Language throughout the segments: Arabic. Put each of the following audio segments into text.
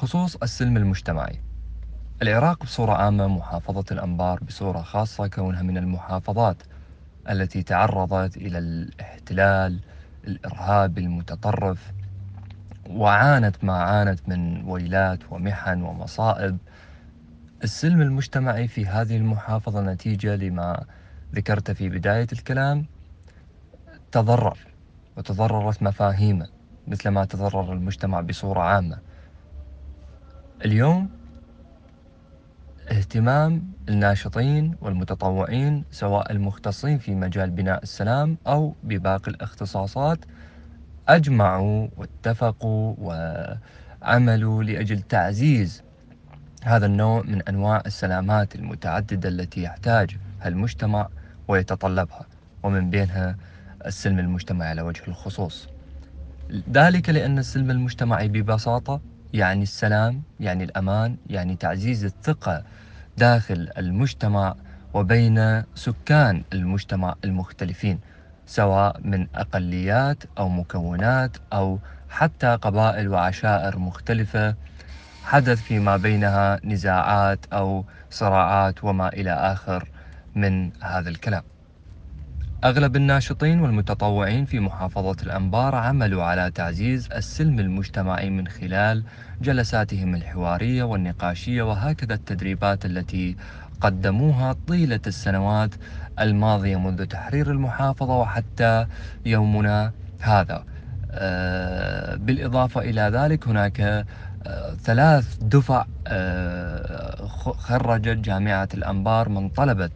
بخصوص السلم المجتمعي. العراق بصورة عامة محافظة الأنبار بصورة خاصة كونها من المحافظات التي تعرضت إلى الاحتلال الإرهابي المتطرف وعانت ما عانت من ويلات ومحن ومصائب. السلم المجتمعي في هذه المحافظة نتيجة لما ذكرت في بداية الكلام تضرر وتضررت مفاهيمه مثل ما تضرر المجتمع بصورة عامة. اليوم اهتمام الناشطين والمتطوعين سواء المختصين في مجال بناء السلام أو بباقي الاختصاصات أجمعوا واتفقوا وعملوا لأجل تعزيز هذا النوع من أنواع السلامات المتعددة التي يحتاجها المجتمع ويتطلبها ومن بينها السلم المجتمعي على وجه الخصوص. ذلك لأن السلم المجتمعي ببساطة يعني السلام يعني الأمان يعني تعزيز الثقة داخل المجتمع وبين سكان المجتمع المختلفين سواء من أقليات أو مكونات أو حتى قبائل وعشائر مختلفة. حدث فيما بينها نزاعات أو صراعات وما إلى آخر من هذا الكلام. أغلب الناشطين والمتطوعين في محافظة الأنبار عملوا على تعزيز السلم المجتمعي من خلال جلساتهم الحوارية والنقاشية وهكذا التدريبات التي قدموها طيلة السنوات الماضية منذ تحرير المحافظة وحتى يومنا هذا. آه، بالإضافة إلى ذلك هناك آه، ثلاث دفع آه، خرجت جامعة الأنبار من طلبة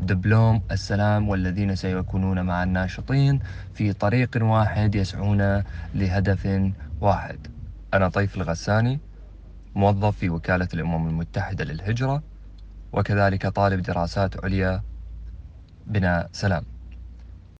دبلوم السلام والذين سيكونون مع الناشطين في طريق واحد يسعون لهدف واحد. أنا طيف الغساني موظف في وكالة الأمم المتحدة للهجرة وكذلك طالب دراسات عليا. بناء سلام.